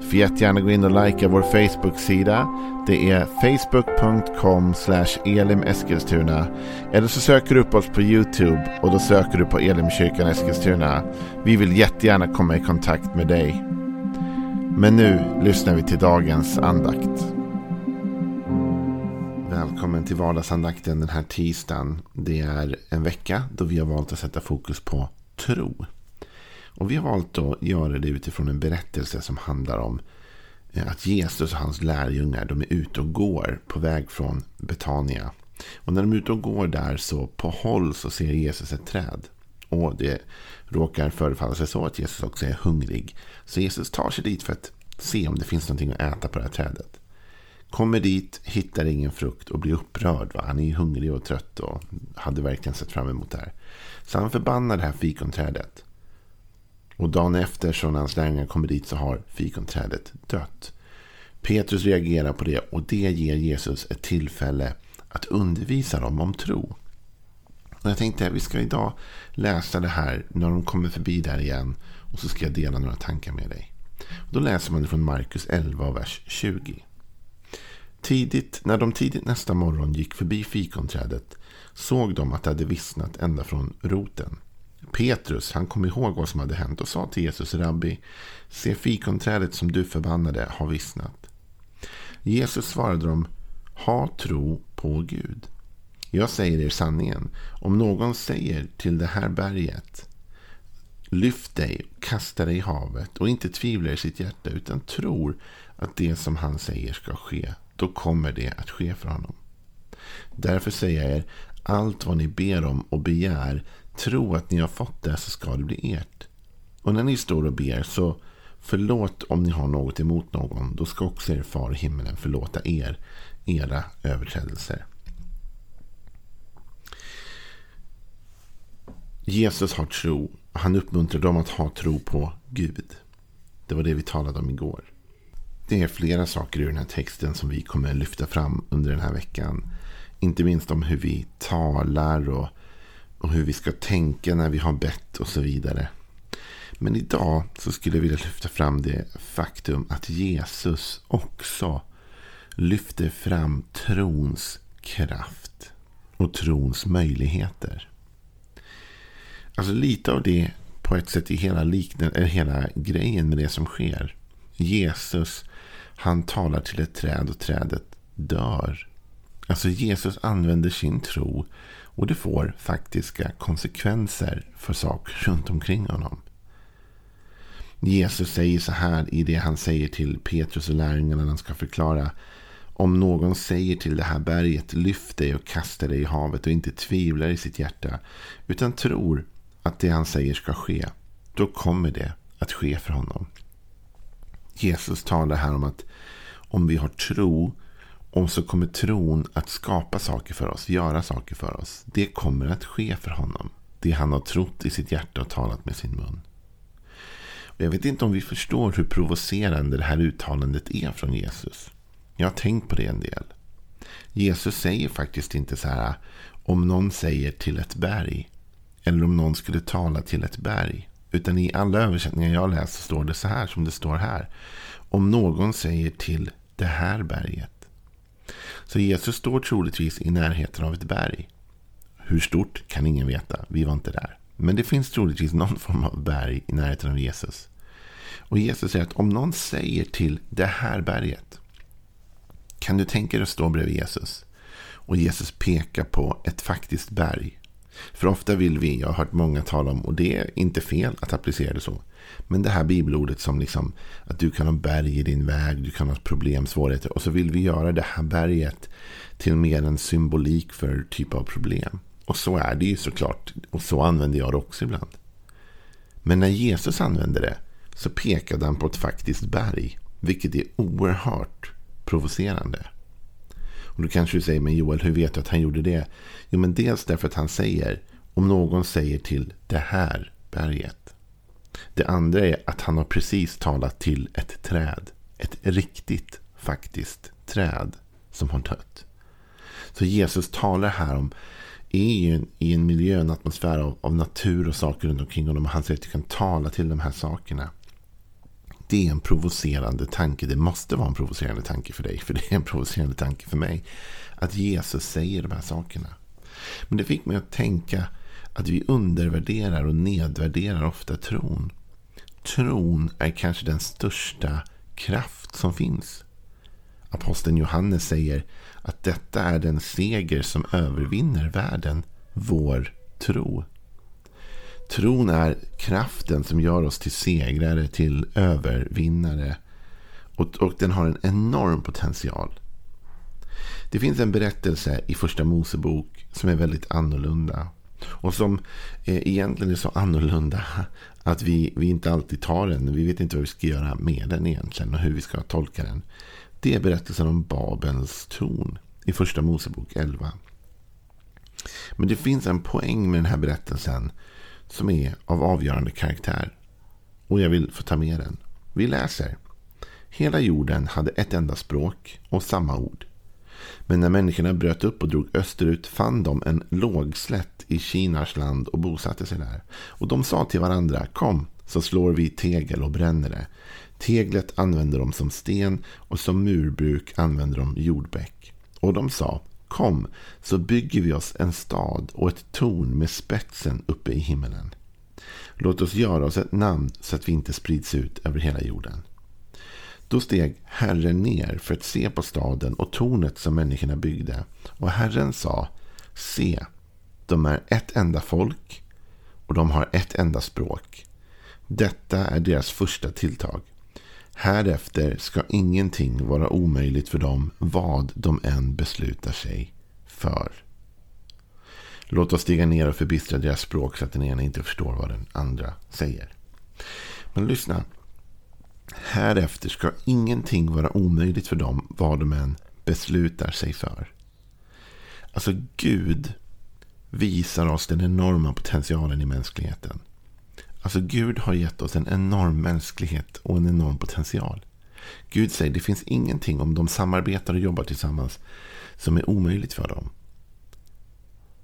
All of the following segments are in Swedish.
Du får jättegärna gå in och likea vår Facebook-sida. Det är facebook.com elimeskilstuna. Eller så söker du upp oss på YouTube och då söker du på Elimkyrkan Eskilstuna. Vi vill jättegärna komma i kontakt med dig. Men nu lyssnar vi till dagens andakt. Välkommen till vardagsandakten den här tisdagen. Det är en vecka då vi har valt att sätta fokus på tro. Och vi har valt att göra det utifrån en berättelse som handlar om eh, att Jesus och hans lärjungar de är ute och går på väg från Betania. Och när de är ute och går där så på håll så ser Jesus ett träd. Och det råkar förefalla sig så att Jesus också är hungrig. Så Jesus tar sig dit för att se om det finns någonting att äta på det här trädet. Kommer dit, hittar ingen frukt och blir upprörd. Va? Han är hungrig och trött och hade verkligen sett fram emot det här. Så han förbannar det här fikonträdet. Och dagen efter så när hans lärjungar kommer dit så har fikonträdet dött. Petrus reagerar på det och det ger Jesus ett tillfälle att undervisa dem om tro. Och jag tänkte att vi ska idag läsa det här när de kommer förbi där igen. Och så ska jag dela några tankar med dig. Och då läser man det från Markus 11, vers 20. Tidigt, när de tidigt nästa morgon gick förbi fikonträdet såg de att det hade vissnat ända från roten. Petrus, han kom ihåg vad som hade hänt och sa till Jesus, Rabbi, se fikonträdet som du förbannade har vissnat. Jesus svarade dem, ha tro på Gud. Jag säger er sanningen, om någon säger till det här berget, lyft dig kasta dig i havet och inte tvivlar i sitt hjärta utan tror att det som han säger ska ske, då kommer det att ske för honom. Därför säger jag er, allt vad ni ber om och begär, tro att ni har fått det så ska det bli ert. Och när ni står och ber så förlåt om ni har något emot någon. Då ska också er far i himmelen förlåta er era överträdelser. Jesus har tro. Han uppmuntrar dem att ha tro på Gud. Det var det vi talade om igår. Det är flera saker i den här texten som vi kommer lyfta fram under den här veckan. Inte minst om hur vi talar och, och hur vi ska tänka när vi har bett och så vidare. Men idag så skulle jag vilja lyfta fram det faktum att Jesus också lyfter fram trons kraft och trons möjligheter. Alltså lite av det på ett sätt i hela, liknande, hela grejen med det som sker. Jesus, han talar till ett träd och trädet dör. Alltså Jesus använder sin tro och det får faktiska konsekvenser för saker runt omkring honom. Jesus säger så här i det han säger till Petrus och lärjungarna när han ska förklara. Om någon säger till det här berget lyft dig och kasta dig i havet och inte tvivlar i sitt hjärta utan tror att det han säger ska ske. Då kommer det att ske för honom. Jesus talar här om att om vi har tro och så kommer tron att skapa saker för oss, göra saker för oss. Det kommer att ske för honom. Det han har trott i sitt hjärta och talat med sin mun. Och jag vet inte om vi förstår hur provocerande det här uttalandet är från Jesus. Jag har tänkt på det en del. Jesus säger faktiskt inte så här om någon säger till ett berg. Eller om någon skulle tala till ett berg. Utan i alla översättningar jag läst så står det så här som det står här. Om någon säger till det här berget. Så Jesus står troligtvis i närheten av ett berg. Hur stort kan ingen veta. Vi var inte där. Men det finns troligtvis någon form av berg i närheten av Jesus. Och Jesus säger att om någon säger till det här berget. Kan du tänka dig att stå bredvid Jesus? Och Jesus pekar på ett faktiskt berg. För ofta vill vi, jag har hört många tala om, och det är inte fel att applicera det så. Men det här bibelordet som liksom att du kan ha berg i din väg, du kan ha problem, svårigheter. Och så vill vi göra det här berget till mer en symbolik för typ av problem. Och så är det ju såklart. Och så använder jag det också ibland. Men när Jesus använde det så pekade han på ett faktiskt berg. Vilket är oerhört provocerande. Och då kanske du säger, men Joel, hur vet du att han gjorde det? Jo, men dels därför att han säger, om någon säger till det här berget. Det andra är att han har precis talat till ett träd. Ett riktigt, faktiskt träd som har dött. Så Jesus talar här om är i en miljö, en atmosfär av, av natur och saker runt omkring honom. Han säger att du kan tala till de här sakerna. Det är en provocerande tanke. Det måste vara en provocerande tanke för dig. För det är en provocerande tanke för mig. Att Jesus säger de här sakerna. Men det fick mig att tänka att vi undervärderar och nedvärderar ofta tron. Tron är kanske den största kraft som finns. Aposteln Johannes säger att detta är den seger som övervinner världen, vår tro. Tron är kraften som gör oss till segrare, till övervinnare. Och, och den har en enorm potential. Det finns en berättelse i första Mosebok som är väldigt annorlunda. Och som eh, egentligen är så annorlunda att vi, vi inte alltid tar den. Vi vet inte vad vi ska göra med den egentligen och hur vi ska tolka den. Det är berättelsen om Babels torn i första Mosebok 11. Men det finns en poäng med den här berättelsen som är av avgörande karaktär. Och jag vill få ta med den. Vi läser. Hela jorden hade ett enda språk och samma ord. Men när människorna bröt upp och drog österut fann de en lågslätt i Kinas land och bosatte sig där. Och de sa till varandra, kom så slår vi tegel och bränner det. Teglet använder de som sten och som murbruk använder de jordbäck. Och de sa, kom så bygger vi oss en stad och ett torn med spetsen uppe i himmelen. Låt oss göra oss ett namn så att vi inte sprids ut över hela jorden. Då steg Herren ner för att se på staden och tornet som människorna byggde. Och Herren sa, se, de är ett enda folk och de har ett enda språk. Detta är deras första tilltag. Härefter ska ingenting vara omöjligt för dem vad de än beslutar sig för. Låt oss stiga ner och förbistra deras språk så att den ena inte förstår vad den andra säger. Men lyssna. Härefter ska ingenting vara omöjligt för dem vad de än beslutar sig för. Alltså Gud visar oss den enorma potentialen i mänskligheten. Alltså Gud har gett oss en enorm mänsklighet och en enorm potential. Gud säger det finns ingenting om de samarbetar och jobbar tillsammans som är omöjligt för dem.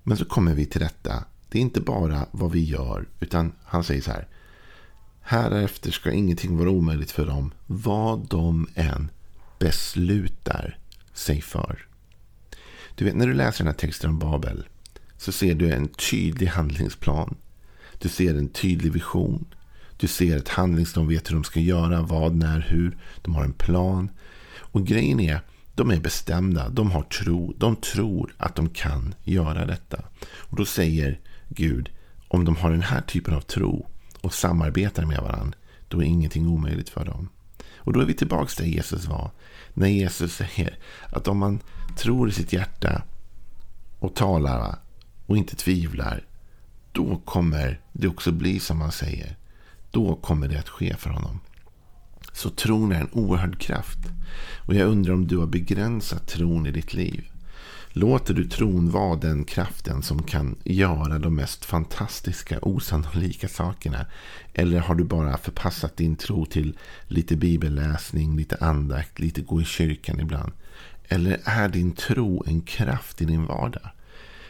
Men så kommer vi till detta. Det är inte bara vad vi gör, utan han säger så här. Härefter ska ingenting vara omöjligt för dem, vad de än beslutar sig för. Du vet, när du läser den här texten om Babel så ser du en tydlig handlingsplan. Du ser en tydlig vision. Du ser ett handlings, de vet hur de ska göra, vad, när, hur. De har en plan. Och grejen är, de är bestämda, de har tro, de tror att de kan göra detta. Och då säger Gud, om de har den här typen av tro och samarbetar med varandra, då är ingenting omöjligt för dem. Och då är vi tillbaka där Jesus var. När Jesus säger att om man tror i sitt hjärta och talar och inte tvivlar, då kommer det också bli som han säger. Då kommer det att ske för honom. Så tron är en oerhörd kraft. Och jag undrar om du har begränsat tron i ditt liv. Låter du tron vara den kraften som kan göra de mest fantastiska, osannolika sakerna? Eller har du bara förpassat din tro till lite bibelläsning, lite andakt, lite gå i kyrkan ibland? Eller är din tro en kraft i din vardag?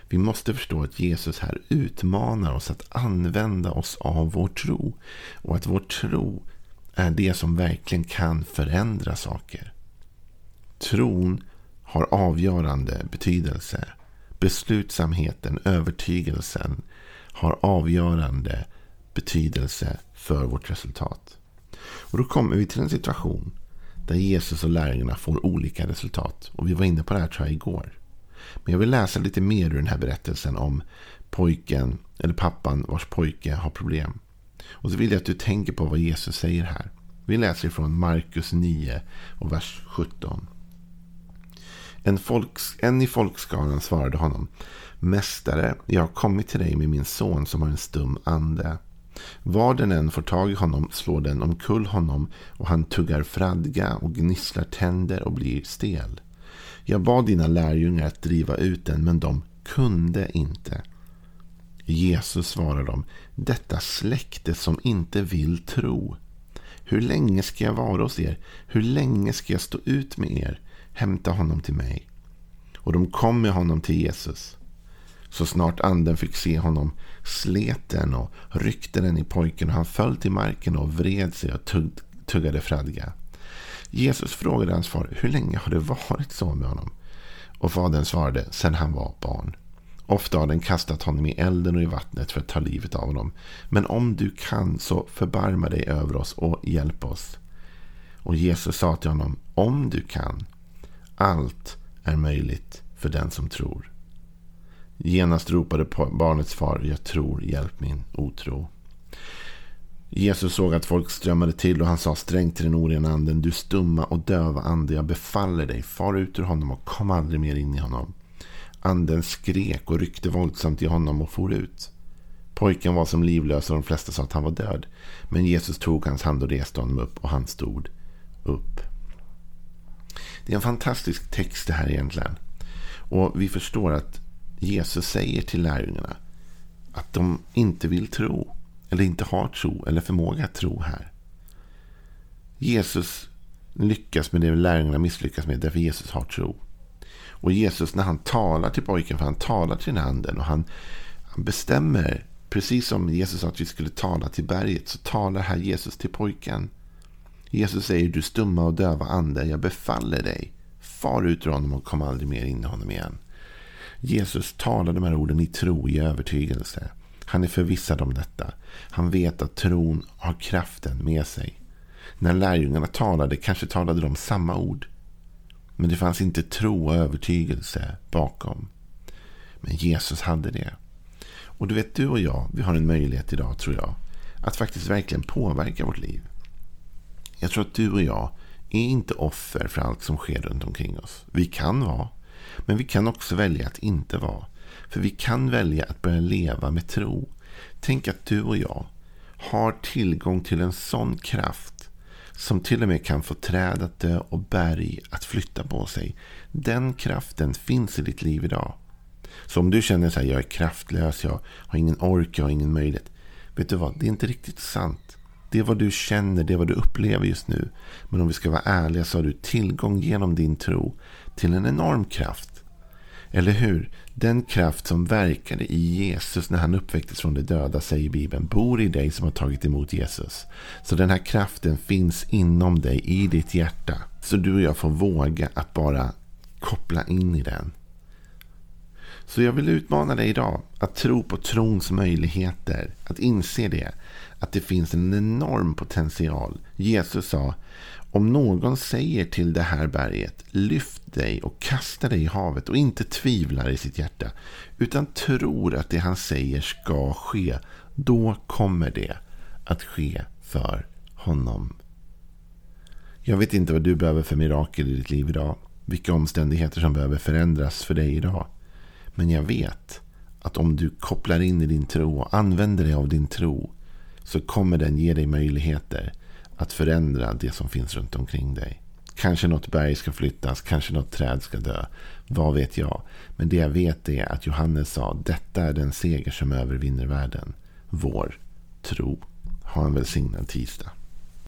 Vi måste förstå att Jesus här utmanar oss att använda oss av vår tro. Och att vår tro är det som verkligen kan förändra saker. Tron har avgörande betydelse. Beslutsamheten, övertygelsen har avgörande betydelse för vårt resultat. Och då kommer vi till en situation där Jesus och lärjungarna får olika resultat. Och vi var inne på det här tror jag igår. Men jag vill läsa lite mer ur den här berättelsen om pojken, eller pappan vars pojke har problem. Och så vill jag att du tänker på vad Jesus säger här. Vi läser från Markus 9 och vers 17. En, folks, en i folkskaran svarade honom. Mästare, jag har kommit till dig med min son som har en stum ande. Var den än får tag i honom slår den omkull honom och han tuggar fradga och gnisslar tänder och blir stel. Jag bad dina lärjungar att driva ut den men de kunde inte. Jesus svarar dem. Detta släkte som inte vill tro. Hur länge ska jag vara hos er? Hur länge ska jag stå ut med er? Hämta honom till mig. Och de kom med honom till Jesus. Så snart anden fick se honom slet den och ryckte den i pojken och han föll till marken och vred sig och tugg, tuggade fradga. Jesus frågade hans far hur länge har det varit så med honom? Och fadern svarade sedan han var barn. Ofta har den kastat honom i elden och i vattnet för att ta livet av honom. Men om du kan så förbarma dig över oss och hjälp oss. Och Jesus sa till honom, om du kan, allt är möjligt för den som tror. Genast ropade barnets far, jag tror, hjälp min otro. Jesus såg att folk strömmade till och han sa strängt till den orena anden, du stumma och döva ande, jag befaller dig, far ut ur honom och kom aldrig mer in i honom. Anden skrek och ryckte våldsamt i honom och for ut. Pojken var som livlös och de flesta sa att han var död. Men Jesus tog hans hand och reste honom upp och han stod upp. Det är en fantastisk text det här egentligen. Och vi förstår att Jesus säger till lärjungarna att de inte vill tro. Eller inte har tro eller förmåga att tro här. Jesus lyckas med det lärjungarna misslyckas med därför Jesus har tro. Och Jesus när han talar till pojken, för han talar till den anden och han, han bestämmer, precis som Jesus sa att vi skulle tala till berget, så talar här Jesus till pojken. Jesus säger, du stumma och döva ande, jag befaller dig. Far ut ur honom och kom aldrig mer in i honom igen. Jesus talar de här orden i tro, i övertygelse. Han är förvissad om detta. Han vet att tron har kraften med sig. När lärjungarna talade kanske talade de samma ord. Men det fanns inte tro och övertygelse bakom. Men Jesus hade det. Och du vet, du och jag, vi har en möjlighet idag, tror jag, att faktiskt verkligen påverka vårt liv. Jag tror att du och jag är inte offer för allt som sker runt omkring oss. Vi kan vara, men vi kan också välja att inte vara. För vi kan välja att börja leva med tro. Tänk att du och jag har tillgång till en sån kraft som till och med kan få träd att dö och berg att flytta på sig. Den kraften finns i ditt liv idag. Så om du känner att jag är kraftlös, jag har ingen ork, jag har ingen möjlighet. Vet du vad, det är inte riktigt sant. Det är vad du känner, det är vad du upplever just nu. Men om vi ska vara ärliga så har du tillgång genom din tro till en enorm kraft. Eller hur? Den kraft som verkade i Jesus när han uppväcktes från de döda, säger Bibeln, bor i dig som har tagit emot Jesus. Så den här kraften finns inom dig, i ditt hjärta. Så du och jag får våga att bara koppla in i den. Så jag vill utmana dig idag att tro på trons möjligheter. Att inse det. Att det finns en enorm potential. Jesus sa om någon säger till det här berget, lyft dig och kasta dig i havet och inte tvivlar i sitt hjärta, utan tror att det han säger ska ske, då kommer det att ske för honom. Jag vet inte vad du behöver för mirakel i ditt liv idag, vilka omständigheter som behöver förändras för dig idag. Men jag vet att om du kopplar in i din tro och använder dig av din tro så kommer den ge dig möjligheter att förändra det som finns runt omkring dig. Kanske något berg ska flyttas, kanske något träd ska dö. Vad vet jag? Men det jag vet är att Johannes sa detta är den seger som övervinner världen. Vår tro. Ha en välsignad tisdag.